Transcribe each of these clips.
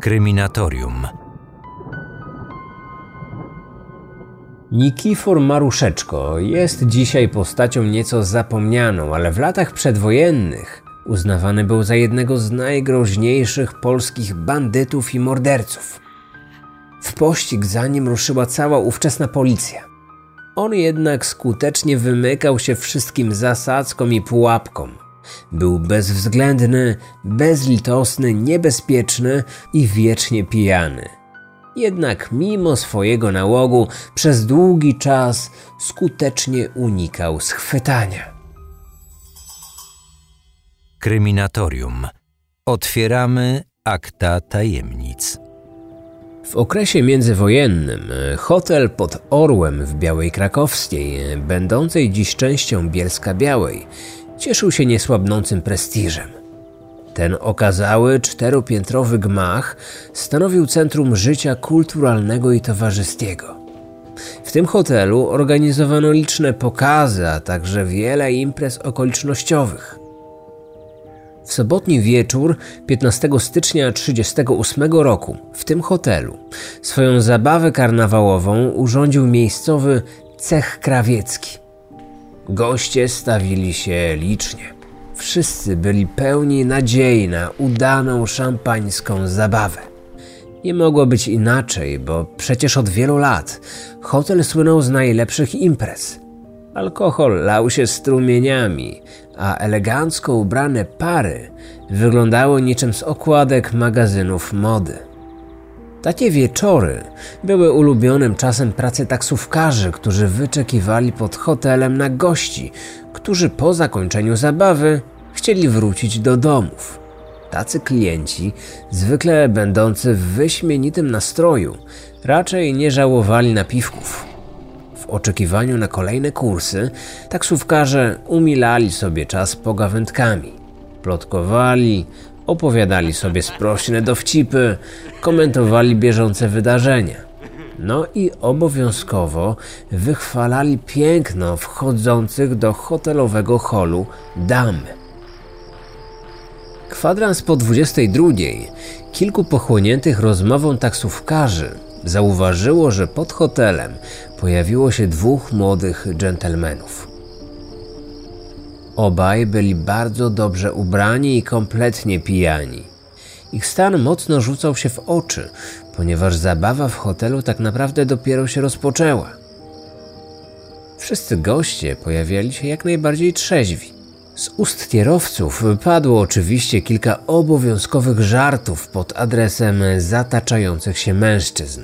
Kryminatorium. Nikifor Maruszeczko jest dzisiaj postacią nieco zapomnianą, ale w latach przedwojennych uznawany był za jednego z najgroźniejszych polskich bandytów i morderców. W pościg za nim ruszyła cała ówczesna policja. On jednak skutecznie wymykał się wszystkim zasadzkom i pułapkom. Był bezwzględny, bezlitosny, niebezpieczny i wiecznie pijany. Jednak mimo swojego nałogu przez długi czas skutecznie unikał schwytania. Kryminatorium. Otwieramy akta tajemnic. W okresie międzywojennym hotel pod Orłem w Białej Krakowskiej, będącej dziś częścią Bielska Białej, cieszył się niesłabnącym prestiżem. Ten okazały czteropiętrowy gmach stanowił centrum życia kulturalnego i towarzyskiego. W tym hotelu organizowano liczne pokazy, a także wiele imprez okolicznościowych. W sobotni wieczór 15 stycznia 1938 roku w tym hotelu swoją zabawę karnawałową urządził miejscowy cech krawiecki. Goście stawili się licznie. Wszyscy byli pełni nadziei na udaną szampańską zabawę. Nie mogło być inaczej, bo przecież od wielu lat hotel słynął z najlepszych imprez. Alkohol lał się strumieniami, a elegancko ubrane pary wyglądały niczym z okładek magazynów mody. Takie wieczory były ulubionym czasem pracy taksówkarzy, którzy wyczekiwali pod hotelem na gości, którzy po zakończeniu zabawy chcieli wrócić do domów. Tacy klienci, zwykle będący w wyśmienitym nastroju, raczej nie żałowali napiwków. W oczekiwaniu na kolejne kursy, taksówkarze umilali sobie czas pogawędkami. Plotkowali, opowiadali sobie sprośne dowcipy, komentowali bieżące wydarzenia. No i obowiązkowo wychwalali piękno wchodzących do hotelowego holu dam. Kwadrans po 22 kilku pochłoniętych rozmową taksówkarzy zauważyło, że pod hotelem pojawiło się dwóch młodych dżentelmenów. Obaj byli bardzo dobrze ubrani i kompletnie pijani. Ich stan mocno rzucał się w oczy, ponieważ zabawa w hotelu tak naprawdę dopiero się rozpoczęła. Wszyscy goście pojawiali się jak najbardziej trzeźwi. Z ust kierowców padło oczywiście kilka obowiązkowych żartów pod adresem zataczających się mężczyzn.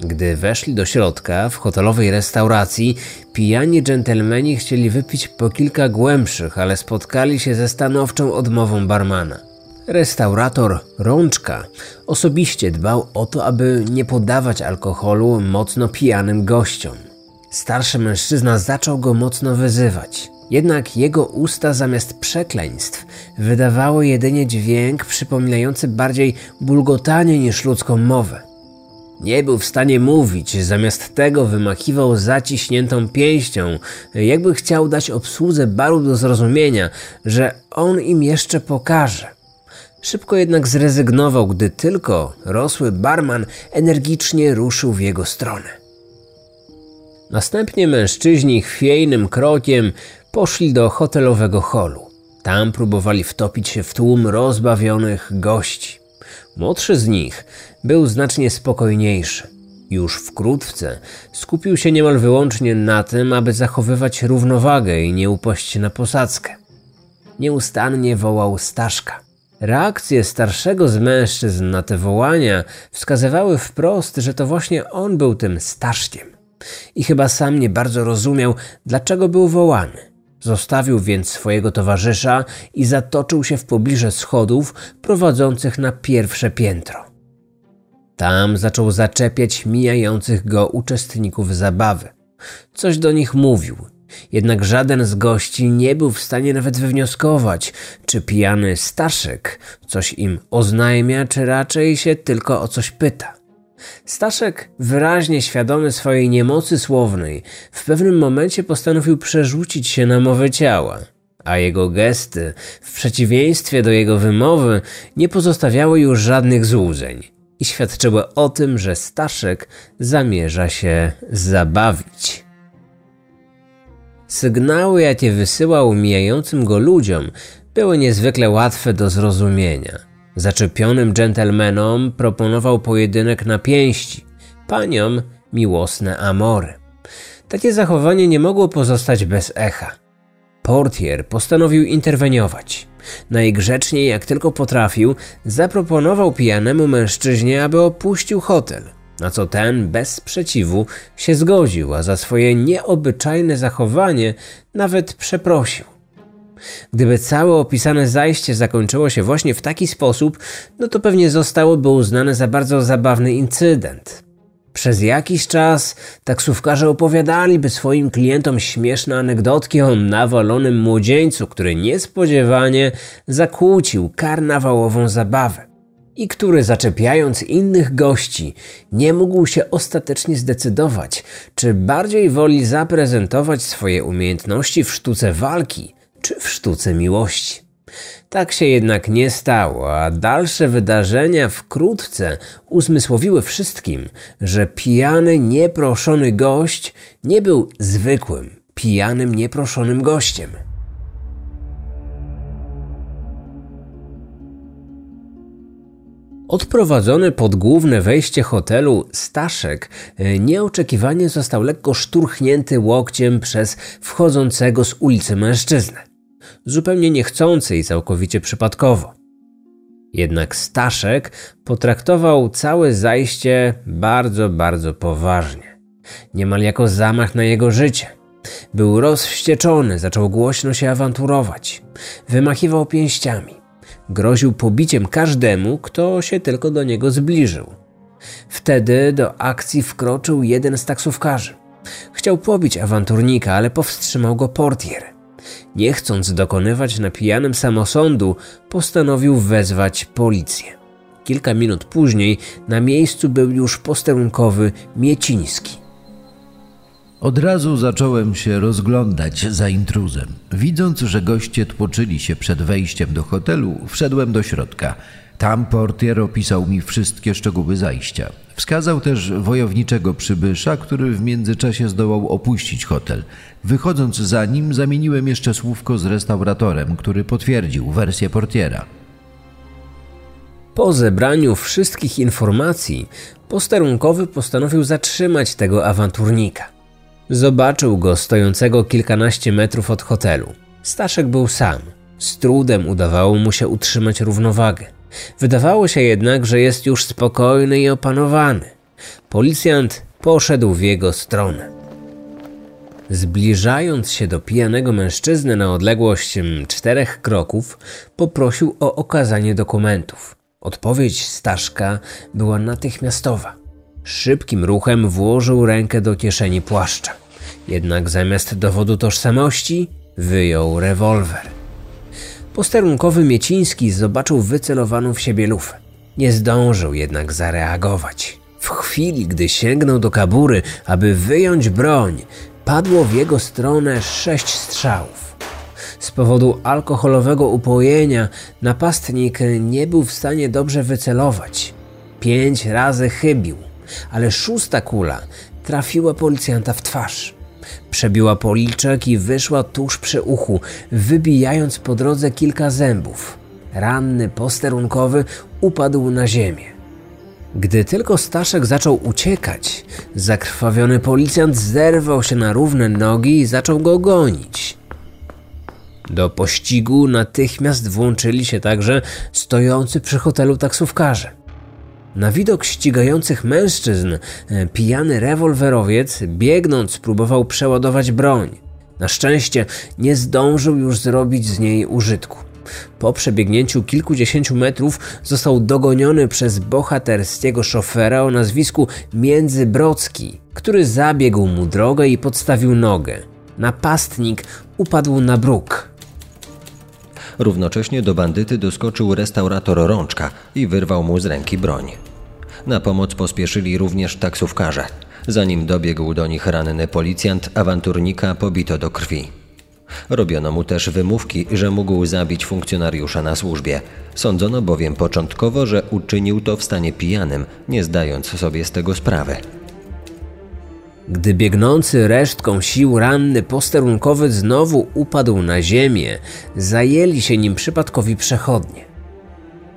Gdy weszli do środka w hotelowej restauracji, pijani dżentelmeni chcieli wypić po kilka głębszych, ale spotkali się ze stanowczą odmową barmana. Restaurator Rączka osobiście dbał o to, aby nie podawać alkoholu mocno pijanym gościom. Starszy mężczyzna zaczął go mocno wyzywać. Jednak jego usta zamiast przekleństw wydawały jedynie dźwięk przypominający bardziej bulgotanie niż ludzką mowę. Nie był w stanie mówić, zamiast tego wymachiwał zaciśniętą pięścią, jakby chciał dać obsłudze baru do zrozumienia, że on im jeszcze pokaże. Szybko jednak zrezygnował, gdy tylko rosły barman energicznie ruszył w jego stronę. Następnie mężczyźni chwiejnym krokiem poszli do hotelowego holu. Tam próbowali wtopić się w tłum rozbawionych gości. Młodszy z nich był znacznie spokojniejszy. Już wkrótce skupił się niemal wyłącznie na tym, aby zachowywać równowagę i nie upaść na posadzkę. Nieustannie wołał Staszka. Reakcje starszego z mężczyzn na te wołania wskazywały wprost, że to właśnie on był tym Staszkiem. I chyba sam nie bardzo rozumiał, dlaczego był wołany. Zostawił więc swojego towarzysza i zatoczył się w pobliże schodów prowadzących na pierwsze piętro. Tam zaczął zaczepiać mijających go uczestników zabawy. Coś do nich mówił, jednak żaden z gości nie był w stanie nawet wywnioskować, czy pijany Staszek coś im oznajmia, czy raczej się tylko o coś pyta. Staszek, wyraźnie świadomy swojej niemocy słownej, w pewnym momencie postanowił przerzucić się na mowę ciała. a jego gesty, w przeciwieństwie do jego wymowy, nie pozostawiały już żadnych złudzeń i świadczyły o tym, że Staszek zamierza się zabawić. Sygnały, jakie wysyłał mijającym go ludziom, były niezwykle łatwe do zrozumienia. Zaczepionym dżentelmenom proponował pojedynek na pięści, paniom miłosne amory. Takie zachowanie nie mogło pozostać bez echa. Portier postanowił interweniować. Najgrzeczniej jak tylko potrafił, zaproponował pijanemu mężczyźnie, aby opuścił hotel, na co ten bez sprzeciwu się zgodził, a za swoje nieobyczajne zachowanie nawet przeprosił. Gdyby całe opisane zajście zakończyło się właśnie w taki sposób, no to pewnie zostałoby uznane za bardzo zabawny incydent. Przez jakiś czas taksówkarze opowiadaliby swoim klientom śmieszne anegdotki o nawalonym młodzieńcu, który niespodziewanie zakłócił karnawałową zabawę i który zaczepiając innych gości nie mógł się ostatecznie zdecydować, czy bardziej woli zaprezentować swoje umiejętności w sztuce walki, czy w sztuce miłości. Tak się jednak nie stało, a dalsze wydarzenia wkrótce uzmysłowiły wszystkim, że pijany, nieproszony gość nie był zwykłym, pijanym, nieproszonym gościem. Odprowadzony pod główne wejście hotelu, Staszek e, nieoczekiwanie został lekko szturchnięty łokciem przez wchodzącego z ulicy mężczyznę zupełnie niechcący i całkowicie przypadkowo. Jednak Staszek potraktował całe zajście bardzo, bardzo poważnie, niemal jako zamach na jego życie. Był rozwścieczony, zaczął głośno się awanturować, wymachiwał pięściami, groził pobiciem każdemu, kto się tylko do niego zbliżył. Wtedy do akcji wkroczył jeden z taksówkarzy. Chciał pobić awanturnika, ale powstrzymał go portier. Nie chcąc dokonywać na pijanym samosądu, postanowił wezwać policję. Kilka minut później na miejscu był już posterunkowy Mieciński. Od razu zacząłem się rozglądać za intruzem. Widząc, że goście tłoczyli się przed wejściem do hotelu, wszedłem do środka. Tam portier opisał mi wszystkie szczegóły zajścia. Wskazał też wojowniczego przybysza, który w międzyczasie zdołał opuścić hotel. Wychodząc za nim, zamieniłem jeszcze słówko z restauratorem, który potwierdził wersję portiera. Po zebraniu wszystkich informacji, posterunkowy postanowił zatrzymać tego awanturnika. Zobaczył go stojącego kilkanaście metrów od hotelu. Staszek był sam. Z trudem udawało mu się utrzymać równowagę. Wydawało się jednak, że jest już spokojny i opanowany. Policjant poszedł w jego stronę. Zbliżając się do pijanego mężczyzny na odległość czterech kroków, poprosił o okazanie dokumentów. Odpowiedź Staszka była natychmiastowa. Szybkim ruchem włożył rękę do kieszeni płaszcza. Jednak zamiast dowodu tożsamości wyjął rewolwer. Posterunkowy Mieciński zobaczył wycelowaną w siebie lufę. Nie zdążył jednak zareagować. W chwili, gdy sięgnął do kabury, aby wyjąć broń, padło w jego stronę sześć strzałów. Z powodu alkoholowego upojenia napastnik nie był w stanie dobrze wycelować. Pięć razy chybił, ale szósta kula trafiła policjanta w twarz. Przebiła policzek i wyszła tuż przy uchu, wybijając po drodze kilka zębów. Ranny posterunkowy upadł na ziemię. Gdy tylko Staszek zaczął uciekać, zakrwawiony policjant zerwał się na równe nogi i zaczął go gonić. Do pościgu natychmiast włączyli się także stojący przy hotelu taksówkarze. Na widok ścigających mężczyzn, e, pijany rewolwerowiec biegnąc próbował przeładować broń. Na szczęście nie zdążył już zrobić z niej użytku. Po przebiegnięciu kilkudziesięciu metrów został dogoniony przez bohaterskiego szofera o nazwisku Międzybrocki, który zabiegł mu drogę i podstawił nogę. Napastnik upadł na bruk. Równocześnie do bandyty doskoczył restaurator Rączka i wyrwał mu z ręki broń. Na pomoc pospieszyli również taksówkarze. Zanim dobiegł do nich ranny policjant, awanturnika pobito do krwi. Robiono mu też wymówki, że mógł zabić funkcjonariusza na służbie. Sądzono bowiem początkowo, że uczynił to w stanie pijanym, nie zdając sobie z tego sprawy. Gdy biegnący resztką sił ranny posterunkowy znowu upadł na ziemię, zajęli się nim przypadkowi przechodnie.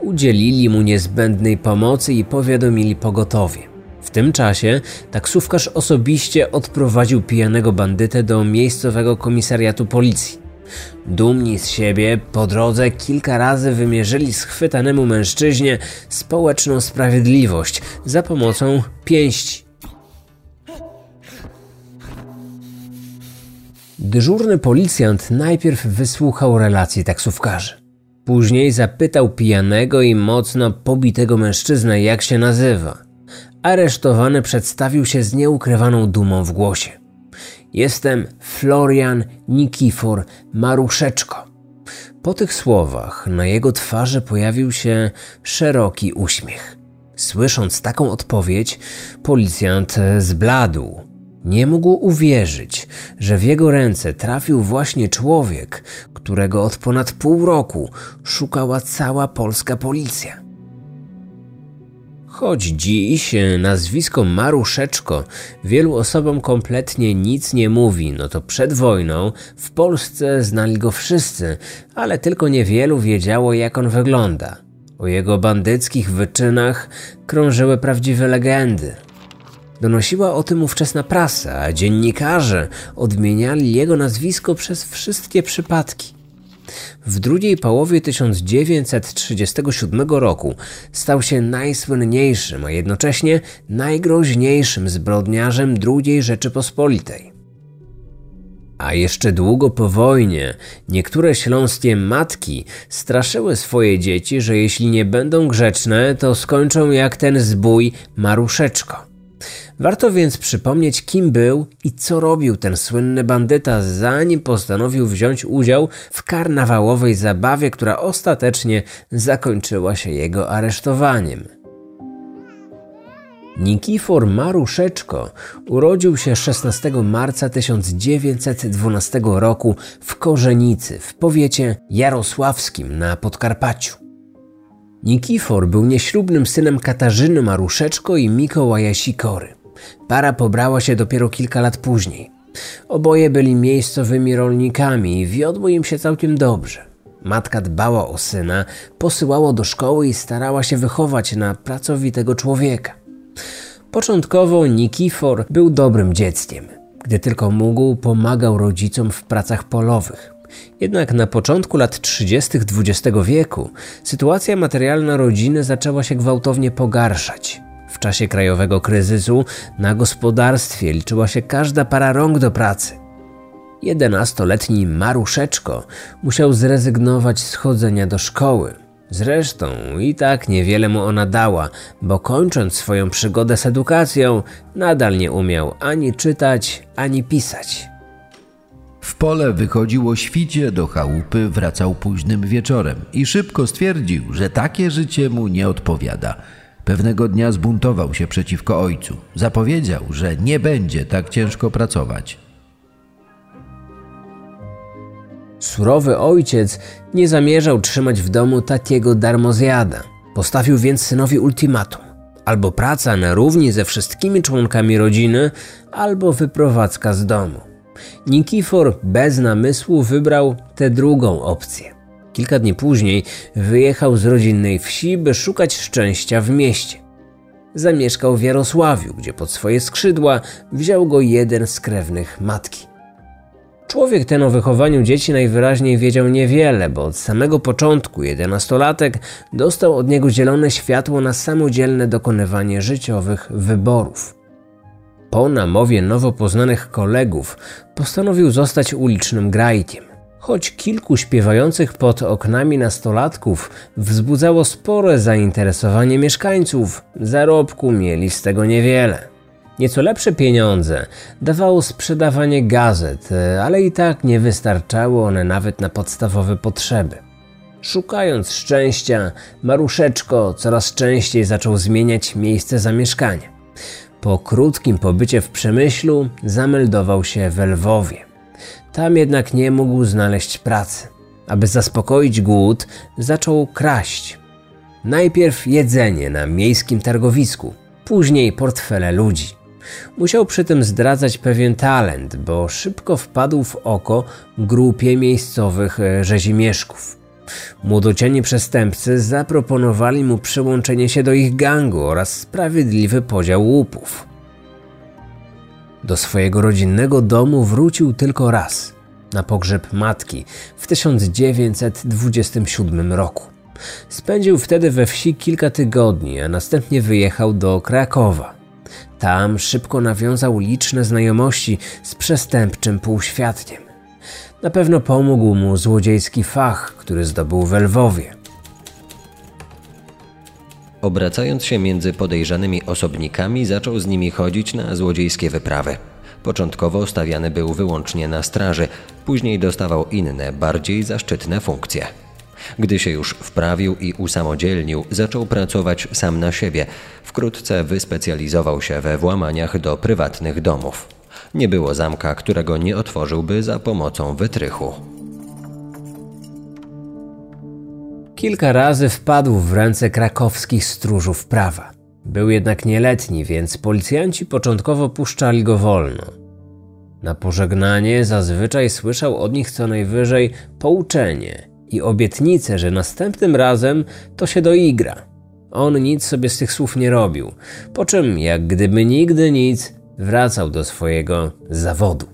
Udzielili mu niezbędnej pomocy i powiadomili pogotowie. W tym czasie taksówkarz osobiście odprowadził pijanego bandytę do miejscowego komisariatu policji. Dumni z siebie, po drodze kilka razy wymierzyli schwytanemu mężczyźnie społeczną sprawiedliwość za pomocą pięści. Dyżurny policjant najpierw wysłuchał relacji taksówkarzy. Później zapytał pijanego i mocno pobitego mężczyznę, jak się nazywa. Aresztowany przedstawił się z nieukrywaną dumą w głosie. Jestem Florian Nikifor Maruszeczko. Po tych słowach na jego twarzy pojawił się szeroki uśmiech. Słysząc taką odpowiedź, policjant zbladł. Nie mógł uwierzyć, że w jego ręce trafił właśnie człowiek, którego od ponad pół roku szukała cała polska policja. Choć dziś nazwisko Maruszeczko wielu osobom kompletnie nic nie mówi, no to przed wojną w Polsce znali go wszyscy, ale tylko niewielu wiedziało jak on wygląda. O jego bandyckich wyczynach krążyły prawdziwe legendy. Donosiła o tym ówczesna prasa, a dziennikarze odmieniali jego nazwisko przez wszystkie przypadki. W drugiej połowie 1937 roku stał się najsłynniejszym, a jednocześnie najgroźniejszym zbrodniarzem II Rzeczypospolitej. A jeszcze długo po wojnie niektóre śląskie matki straszyły swoje dzieci, że jeśli nie będą grzeczne, to skończą jak ten zbój Maruszeczko. Warto więc przypomnieć, kim był i co robił ten słynny bandyta, zanim postanowił wziąć udział w karnawałowej zabawie, która ostatecznie zakończyła się jego aresztowaniem. Nikifor Maruszeczko urodził się 16 marca 1912 roku w Korzenicy w powiecie jarosławskim na Podkarpaciu. Nikifor był nieślubnym synem Katarzyny Maruszeczko i Mikołaja Sikory. Para pobrała się dopiero kilka lat później. Oboje byli miejscowymi rolnikami i wiodło im się całkiem dobrze. Matka dbała o syna, posyłała do szkoły i starała się wychować na pracowitego człowieka. Początkowo Nikifor był dobrym dzieckiem. Gdy tylko mógł, pomagał rodzicom w pracach polowych. Jednak na początku lat 30. XX wieku sytuacja materialna rodziny zaczęła się gwałtownie pogarszać. Czasie krajowego kryzysu na gospodarstwie liczyła się każda para rąk do pracy. Jedenastoletni Maruszeczko musiał zrezygnować z chodzenia do szkoły. Zresztą i tak niewiele mu ona dała, bo kończąc swoją przygodę z edukacją, nadal nie umiał ani czytać, ani pisać. W pole wychodziło świcie, do chałupy wracał późnym wieczorem i szybko stwierdził, że takie życie mu nie odpowiada. Pewnego dnia zbuntował się przeciwko ojcu. Zapowiedział, że nie będzie tak ciężko pracować. Surowy ojciec nie zamierzał trzymać w domu takiego darmozjada. Postawił więc synowi ultimatum. Albo praca na równi ze wszystkimi członkami rodziny, albo wyprowadzka z domu. Nikifor bez namysłu wybrał tę drugą opcję. Kilka dni później wyjechał z rodzinnej wsi, by szukać szczęścia w mieście. Zamieszkał w Jarosławiu, gdzie pod swoje skrzydła wziął go jeden z krewnych matki. Człowiek ten o wychowaniu dzieci najwyraźniej wiedział niewiele, bo od samego początku jedenastolatek dostał od niego zielone światło na samodzielne dokonywanie życiowych wyborów. Po namowie nowo poznanych kolegów postanowił zostać ulicznym grajkiem. Choć kilku śpiewających pod oknami nastolatków wzbudzało spore zainteresowanie mieszkańców, zarobku mieli z tego niewiele. Nieco lepsze pieniądze dawało sprzedawanie gazet, ale i tak nie wystarczały one nawet na podstawowe potrzeby. Szukając szczęścia, Maruszeczko coraz częściej zaczął zmieniać miejsce zamieszkania. Po krótkim pobycie w Przemyślu zameldował się w Lwowie. Tam jednak nie mógł znaleźć pracy. Aby zaspokoić głód, zaczął kraść. Najpierw jedzenie na miejskim targowisku, później portfele ludzi. Musiał przy tym zdradzać pewien talent, bo szybko wpadł w oko grupie miejscowych e, rzezimieszków. Młodociani przestępcy zaproponowali mu przyłączenie się do ich gangu oraz sprawiedliwy podział łupów. Do swojego rodzinnego domu wrócił tylko raz na pogrzeb matki w 1927 roku. Spędził wtedy we wsi kilka tygodni, a następnie wyjechał do Krakowa. Tam szybko nawiązał liczne znajomości z przestępczym półświadkiem. Na pewno pomógł mu złodziejski fach, który zdobył w Lwowie. Obracając się między podejrzanymi osobnikami, zaczął z nimi chodzić na złodziejskie wyprawy. Początkowo stawiany był wyłącznie na straży, później dostawał inne, bardziej zaszczytne funkcje. Gdy się już wprawił i usamodzielnił, zaczął pracować sam na siebie. Wkrótce wyspecjalizował się we włamaniach do prywatnych domów. Nie było zamka, którego nie otworzyłby za pomocą wytrychu. Kilka razy wpadł w ręce krakowskich stróżów prawa. Był jednak nieletni, więc policjanci początkowo puszczali go wolno. Na pożegnanie zazwyczaj słyszał od nich co najwyżej pouczenie i obietnicę, że następnym razem to się doigra. On nic sobie z tych słów nie robił, po czym, jak gdyby nigdy nic, wracał do swojego zawodu.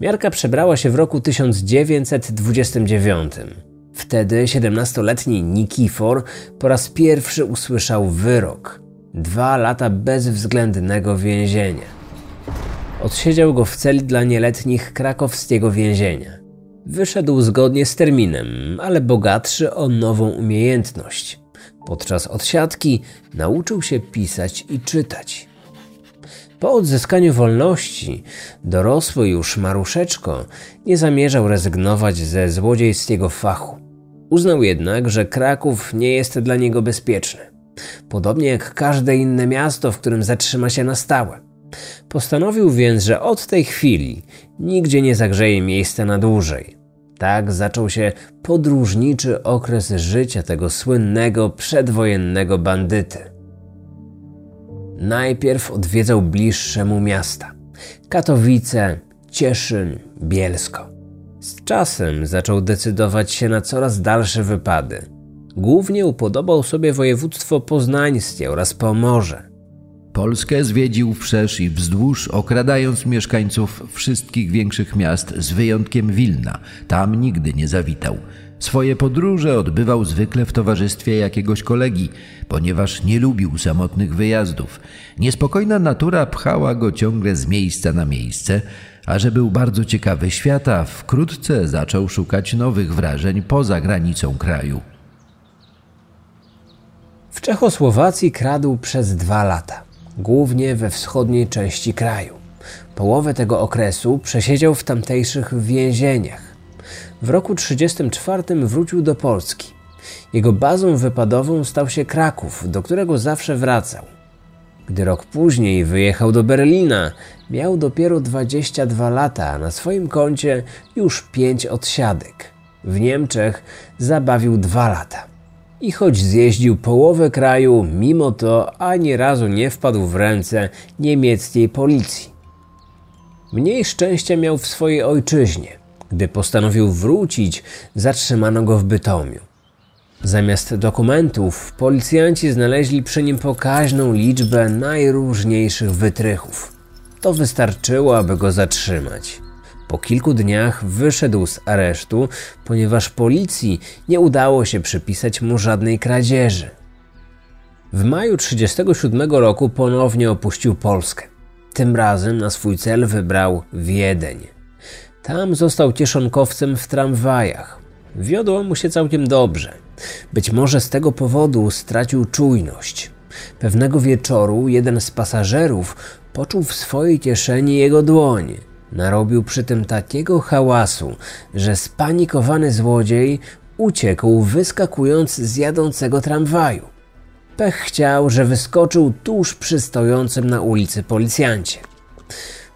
Miarka przebrała się w roku 1929. Wtedy 17-letni Nikifor po raz pierwszy usłyszał wyrok. Dwa lata bezwzględnego więzienia. Odsiedział go w celi dla nieletnich krakowskiego więzienia. Wyszedł zgodnie z terminem, ale bogatszy o nową umiejętność. Podczas odsiadki nauczył się pisać i czytać. Po odzyskaniu wolności, dorosły już Maruszeczko nie zamierzał rezygnować ze złodziejskiego fachu. Uznał jednak, że Kraków nie jest dla niego bezpieczny. Podobnie jak każde inne miasto, w którym zatrzyma się na stałe. Postanowił więc, że od tej chwili nigdzie nie zagrzeje miejsca na dłużej. Tak zaczął się podróżniczy okres życia tego słynnego przedwojennego bandyty. Najpierw odwiedzał bliższe mu miasta Katowice, Cieszyn, Bielsko. Z czasem zaczął decydować się na coraz dalsze wypady. Głównie upodobał sobie województwo poznańskie oraz Pomorze. Polskę zwiedził wszerz i wzdłuż, okradając mieszkańców wszystkich większych miast z wyjątkiem Wilna. Tam nigdy nie zawitał. Swoje podróże odbywał zwykle w towarzystwie jakiegoś kolegi, ponieważ nie lubił samotnych wyjazdów. Niespokojna natura pchała go ciągle z miejsca na miejsce, a że był bardzo ciekawy świata, wkrótce zaczął szukać nowych wrażeń poza granicą kraju. W Czechosłowacji kradł przez dwa lata głównie we wschodniej części kraju. Połowę tego okresu przesiedział w tamtejszych więzieniach. W roku 1934 wrócił do Polski. Jego bazą wypadową stał się Kraków, do którego zawsze wracał. Gdy rok później wyjechał do Berlina, miał dopiero 22 lata, a na swoim koncie już 5 odsiadek. W Niemczech zabawił 2 lata. I choć zjeździł połowę kraju, mimo to ani razu nie wpadł w ręce niemieckiej policji. Mniej szczęścia miał w swojej ojczyźnie. Gdy postanowił wrócić, zatrzymano go w Bytomiu. Zamiast dokumentów, policjanci znaleźli przy nim pokaźną liczbę najróżniejszych wytrychów. To wystarczyło, aby go zatrzymać. Po kilku dniach wyszedł z aresztu, ponieważ policji nie udało się przypisać mu żadnej kradzieży. W maju 1937 roku ponownie opuścił Polskę. Tym razem na swój cel wybrał Wiedeń. Tam został kieszonkowcem w tramwajach. Wiodło mu się całkiem dobrze. Być może z tego powodu stracił czujność. Pewnego wieczoru jeden z pasażerów poczuł w swojej kieszeni jego dłoń. Narobił przy tym takiego hałasu, że spanikowany złodziej uciekł, wyskakując z jadącego tramwaju. Pech chciał, że wyskoczył tuż przy stojącym na ulicy policjancie.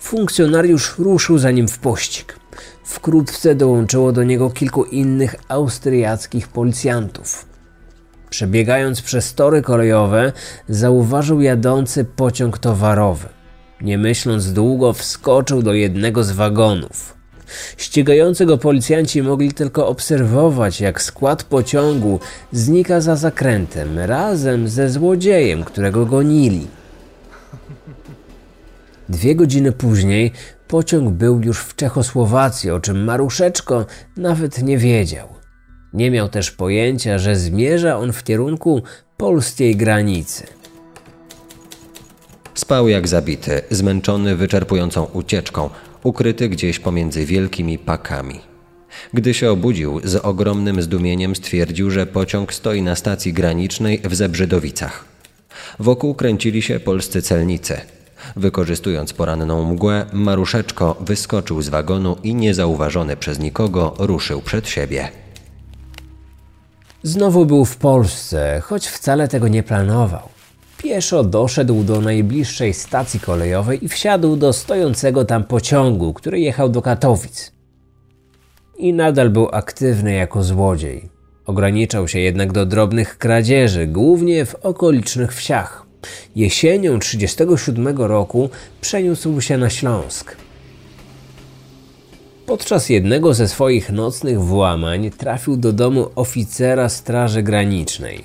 Funkcjonariusz ruszył za nim w pościg. Wkrótce dołączyło do niego kilku innych austriackich policjantów. Przebiegając przez tory kolejowe, zauważył jadący pociąg towarowy. Nie myśląc długo, wskoczył do jednego z wagonów. Ścigający go policjanci mogli tylko obserwować, jak skład pociągu znika za zakrętem razem ze złodziejem, którego gonili. Dwie godziny później pociąg był już w Czechosłowacji, o czym Maruszeczko nawet nie wiedział. Nie miał też pojęcia, że zmierza on w kierunku polskiej granicy. Spał jak zabity, zmęczony wyczerpującą ucieczką, ukryty gdzieś pomiędzy wielkimi pakami. Gdy się obudził, z ogromnym zdumieniem stwierdził, że pociąg stoi na stacji granicznej w Zebrzydowicach. Wokół kręcili się polscy celnicy. Wykorzystując poranną mgłę, Maruszeczko wyskoczył z wagonu i niezauważony przez nikogo ruszył przed siebie. Znowu był w Polsce, choć wcale tego nie planował. Pieszo doszedł do najbliższej stacji kolejowej i wsiadł do stojącego tam pociągu, który jechał do Katowic. I nadal był aktywny jako złodziej. Ograniczał się jednak do drobnych kradzieży, głównie w okolicznych wsiach. Jesienią 1937 roku przeniósł się na Śląsk. Podczas jednego ze swoich nocnych włamań trafił do domu oficera Straży Granicznej.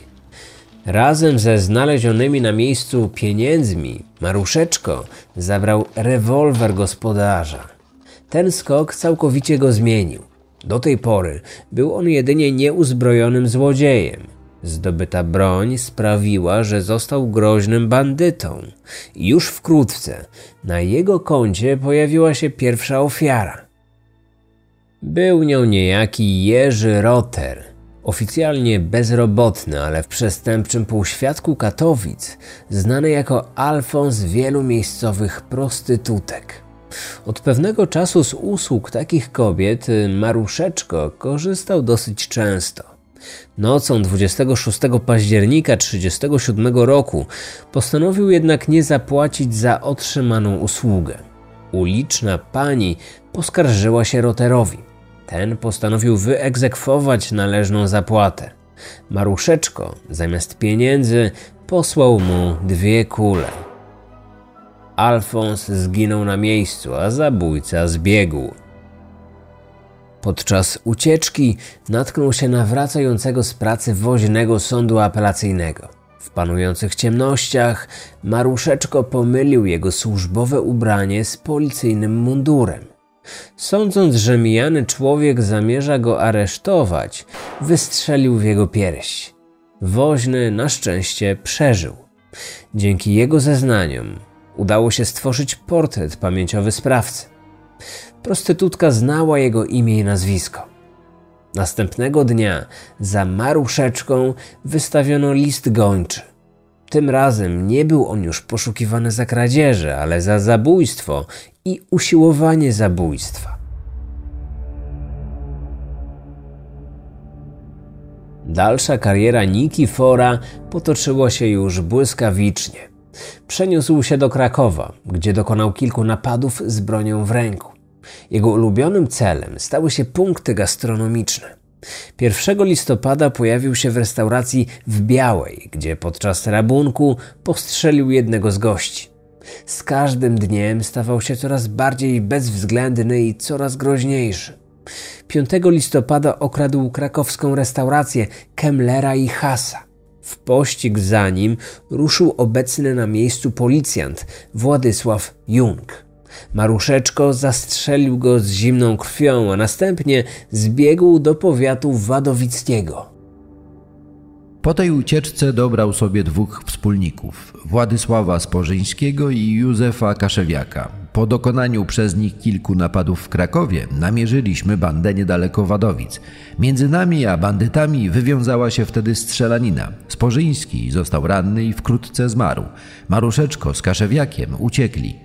Razem ze znalezionymi na miejscu pieniędzmi Maruszeczko zabrał rewolwer gospodarza. Ten skok całkowicie go zmienił. Do tej pory był on jedynie nieuzbrojonym złodziejem. Zdobyta broń sprawiła, że został groźnym bandytą. Już wkrótce na jego koncie pojawiła się pierwsza ofiara. Był nią niejaki Jerzy Roter, oficjalnie bezrobotny, ale w przestępczym półświadku Katowic znany jako Alfons wielu miejscowych prostytutek. Od pewnego czasu z usług takich kobiet Maruszeczko korzystał dosyć często. Nocą 26 października 1937 roku postanowił jednak nie zapłacić za otrzymaną usługę. Uliczna pani poskarżyła się Roterowi. Ten postanowił wyegzekwować należną zapłatę. Maruszeczko zamiast pieniędzy posłał mu dwie kule. Alfons zginął na miejscu, a zabójca zbiegł. Podczas ucieczki natknął się na wracającego z pracy woźnego sądu apelacyjnego. W panujących ciemnościach Maruszeczko pomylił jego służbowe ubranie z policyjnym mundurem. Sądząc, że mijany człowiek zamierza go aresztować, wystrzelił w jego pierś. Woźny na szczęście przeżył. Dzięki jego zeznaniom udało się stworzyć portret pamięciowy sprawcy. Prostytutka znała jego imię i nazwisko. Następnego dnia za maruszeczką wystawiono list gończy. Tym razem nie był on już poszukiwany za kradzieże, ale za zabójstwo i usiłowanie zabójstwa. Dalsza kariera Niki Fora potoczyła się już błyskawicznie. Przeniósł się do Krakowa, gdzie dokonał kilku napadów z bronią w ręku. Jego ulubionym celem stały się punkty gastronomiczne. 1 listopada pojawił się w restauracji w Białej, gdzie podczas rabunku postrzelił jednego z gości. Z każdym dniem stawał się coraz bardziej bezwzględny i coraz groźniejszy. 5 listopada okradł krakowską restaurację Kemlera i Hasa. W pościg za nim ruszył obecny na miejscu policjant Władysław Jung. Maruszeczko zastrzelił go z zimną krwią, a następnie zbiegł do powiatu wadowickiego. Po tej ucieczce dobrał sobie dwóch wspólników Władysława Sporzyńskiego i Józefa Kaszewiaka. Po dokonaniu przez nich kilku napadów w Krakowie namierzyliśmy bandę niedaleko Wadowic. Między nami a bandytami wywiązała się wtedy strzelanina. Sporzyński został ranny i wkrótce zmarł. Maruszeczko z Kaszewiakiem uciekli.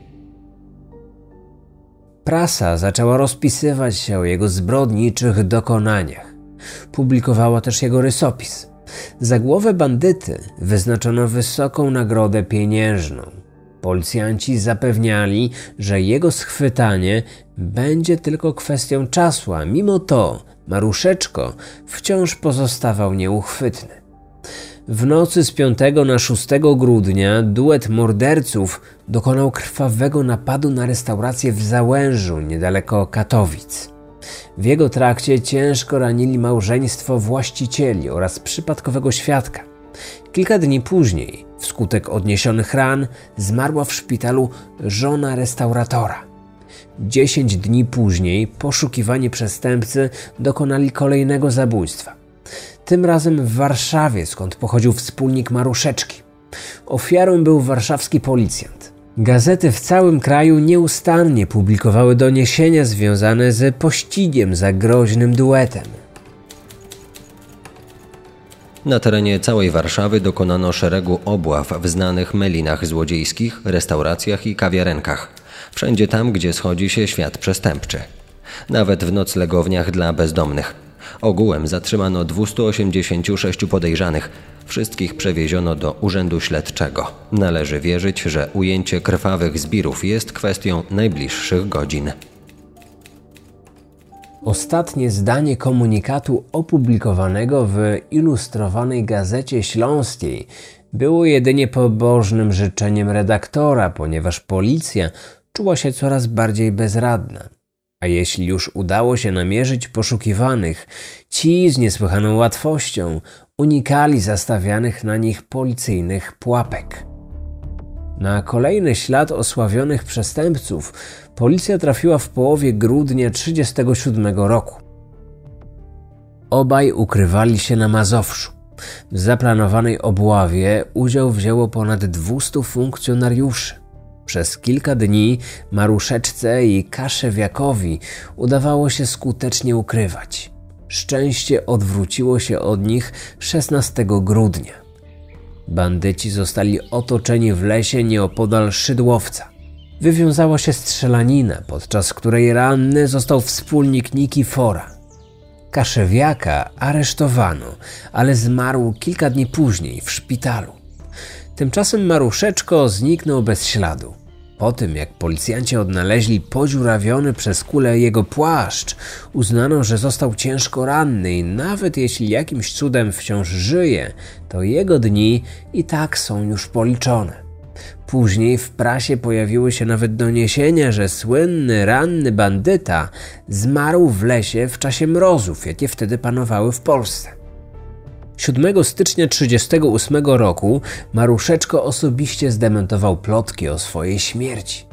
Prasa zaczęła rozpisywać się o jego zbrodniczych dokonaniach. Publikowała też jego rysopis. Za głowę bandyty wyznaczono wysoką nagrodę pieniężną. Policjanci zapewniali, że jego schwytanie będzie tylko kwestią czasu, a mimo to Maruszeczko wciąż pozostawał nieuchwytny. W nocy z 5 na 6 grudnia duet morderców dokonał krwawego napadu na restaurację w Załężu, niedaleko Katowic. W jego trakcie ciężko ranili małżeństwo właścicieli oraz przypadkowego świadka. Kilka dni później, wskutek odniesionych ran, zmarła w szpitalu żona restauratora. Dziesięć dni później poszukiwani przestępcy dokonali kolejnego zabójstwa. Tym razem w Warszawie, skąd pochodził wspólnik Maruszeczki. Ofiarą był warszawski policjant. Gazety w całym kraju nieustannie publikowały doniesienia związane z pościgiem za groźnym duetem. Na terenie całej Warszawy dokonano szeregu obław w znanych melinach złodziejskich, restauracjach i kawiarenkach. Wszędzie tam, gdzie schodzi się świat przestępczy. Nawet w noclegowniach dla bezdomnych. Ogółem zatrzymano 286 podejrzanych. Wszystkich przewieziono do Urzędu Śledczego. Należy wierzyć, że ujęcie krwawych zbirów jest kwestią najbliższych godzin. Ostatnie zdanie komunikatu opublikowanego w ilustrowanej gazecie śląskiej było jedynie pobożnym życzeniem redaktora, ponieważ policja czuła się coraz bardziej bezradna. A jeśli już udało się namierzyć poszukiwanych, ci z niesłychaną łatwością unikali zastawianych na nich policyjnych pułapek. Na kolejny ślad osławionych przestępców policja trafiła w połowie grudnia 1937 roku. Obaj ukrywali się na Mazowszu. W zaplanowanej obławie udział wzięło ponad 200 funkcjonariuszy. Przez kilka dni Maruszeczce i Kaszewiakowi udawało się skutecznie ukrywać. Szczęście odwróciło się od nich 16 grudnia. Bandyci zostali otoczeni w lesie nieopodal Szydłowca. Wywiązała się strzelanina, podczas której ranny został wspólnik Nikifora. Kaszewiaka aresztowano, ale zmarł kilka dni później w szpitalu. Tymczasem Maruszeczko zniknął bez śladu. Po tym, jak policjanci odnaleźli podziurawiony przez kulę jego płaszcz, uznano, że został ciężko ranny i nawet jeśli jakimś cudem wciąż żyje, to jego dni i tak są już policzone. Później w prasie pojawiły się nawet doniesienia, że słynny ranny bandyta zmarł w lesie w czasie mrozów, jakie wtedy panowały w Polsce. 7 stycznia 1938 roku Maruszeczko osobiście zdementował plotki o swojej śmierci.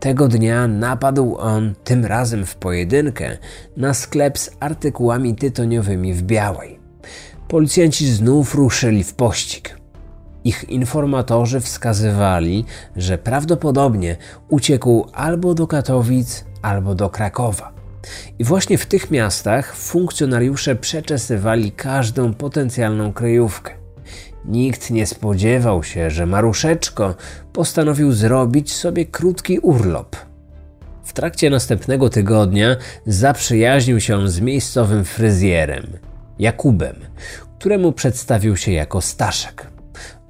Tego dnia napadł on, tym razem w pojedynkę, na sklep z artykułami tytoniowymi w Białej. Policjanci znów ruszyli w pościg. Ich informatorzy wskazywali, że prawdopodobnie uciekł albo do Katowic, albo do Krakowa. I właśnie w tych miastach funkcjonariusze przeczesywali każdą potencjalną kryjówkę. Nikt nie spodziewał się, że Maruszeczko postanowił zrobić sobie krótki urlop. W trakcie następnego tygodnia zaprzyjaźnił się z miejscowym fryzjerem, Jakubem, któremu przedstawił się jako Staszek.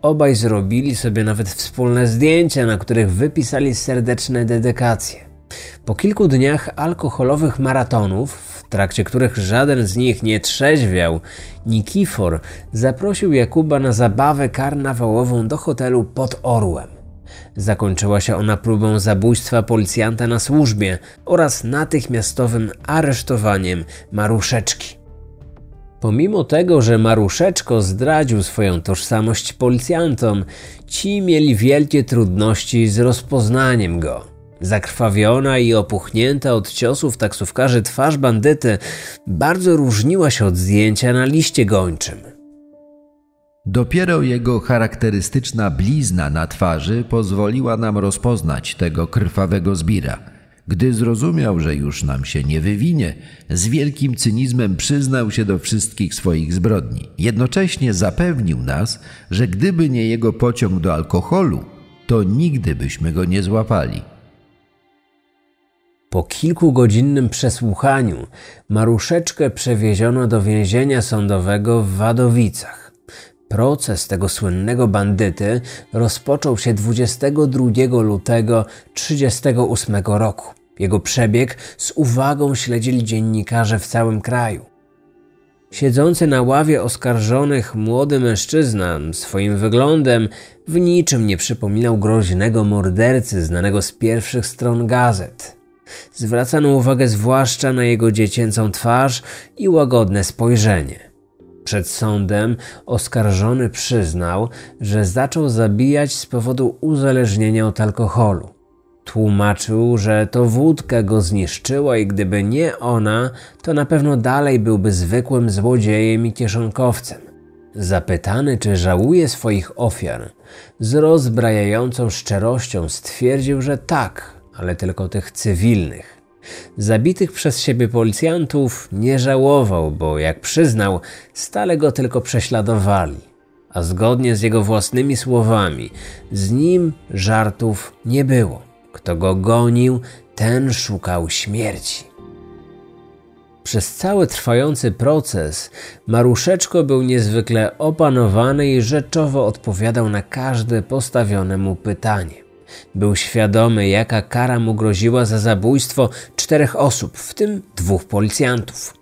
Obaj zrobili sobie nawet wspólne zdjęcia, na których wypisali serdeczne dedykacje. Po kilku dniach alkoholowych maratonów, w trakcie których żaden z nich nie trzeźwiał, Nikifor zaprosił Jakuba na zabawę karnawałową do hotelu pod Orłem. Zakończyła się ona próbą zabójstwa policjanta na służbie oraz natychmiastowym aresztowaniem Maruszeczki. Pomimo tego, że Maruszeczko zdradził swoją tożsamość policjantom, ci mieli wielkie trudności z rozpoznaniem go. Zakrwawiona i opuchnięta od ciosów taksówkarzy twarz bandyty bardzo różniła się od zdjęcia na liście gończym. Dopiero jego charakterystyczna blizna na twarzy pozwoliła nam rozpoznać tego krwawego zbira. Gdy zrozumiał, że już nam się nie wywinie, z wielkim cynizmem przyznał się do wszystkich swoich zbrodni. Jednocześnie zapewnił nas, że gdyby nie jego pociąg do alkoholu, to nigdy byśmy go nie złapali. Po kilkugodzinnym przesłuchaniu Maruszeczkę przewieziono do więzienia sądowego w Wadowicach. Proces tego słynnego bandyty rozpoczął się 22 lutego 1938 roku. Jego przebieg z uwagą śledzili dziennikarze w całym kraju. Siedzący na ławie oskarżonych młody mężczyzna swoim wyglądem w niczym nie przypominał groźnego mordercy znanego z pierwszych stron gazet. Zwracano uwagę zwłaszcza na jego dziecięcą twarz i łagodne spojrzenie. Przed sądem oskarżony przyznał, że zaczął zabijać z powodu uzależnienia od alkoholu. Tłumaczył, że to wódka go zniszczyła i gdyby nie ona, to na pewno dalej byłby zwykłym złodziejem i kieszonkowcem. Zapytany, czy żałuje swoich ofiar, z rozbrajającą szczerością stwierdził, że tak, ale tylko tych cywilnych. Zabitych przez siebie policjantów nie żałował, bo jak przyznał, stale go tylko prześladowali. A zgodnie z jego własnymi słowami, z nim żartów nie było. Kto go gonił, ten szukał śmierci. Przez cały trwający proces Maruszeczko był niezwykle opanowany i rzeczowo odpowiadał na każde postawione mu pytanie. Był świadomy, jaka kara mu groziła za zabójstwo czterech osób, w tym dwóch policjantów.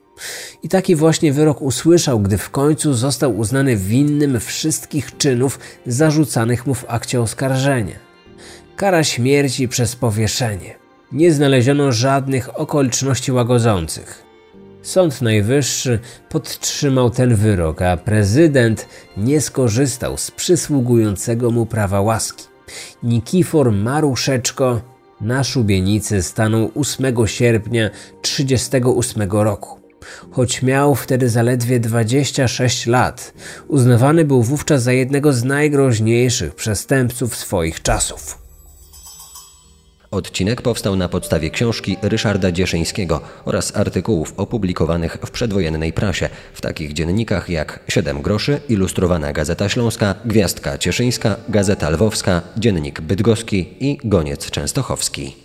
I taki właśnie wyrok usłyszał, gdy w końcu został uznany winnym wszystkich czynów zarzucanych mu w akcie oskarżenia. Kara śmierci przez powieszenie. Nie znaleziono żadnych okoliczności łagodzących. Sąd Najwyższy podtrzymał ten wyrok, a prezydent nie skorzystał z przysługującego mu prawa łaski. Nikifor Maruszeczko na szubienicy stanął 8 sierpnia 1938 roku. Choć miał wtedy zaledwie 26 lat, uznawany był wówczas za jednego z najgroźniejszych przestępców swoich czasów. Odcinek powstał na podstawie książki Ryszarda Dzieszyńskiego oraz artykułów opublikowanych w przedwojennej prasie w takich dziennikach jak Siedem groszy, Ilustrowana Gazeta Śląska, Gwiazdka Cieszyńska, Gazeta Lwowska, Dziennik Bydgoski i Goniec Częstochowski.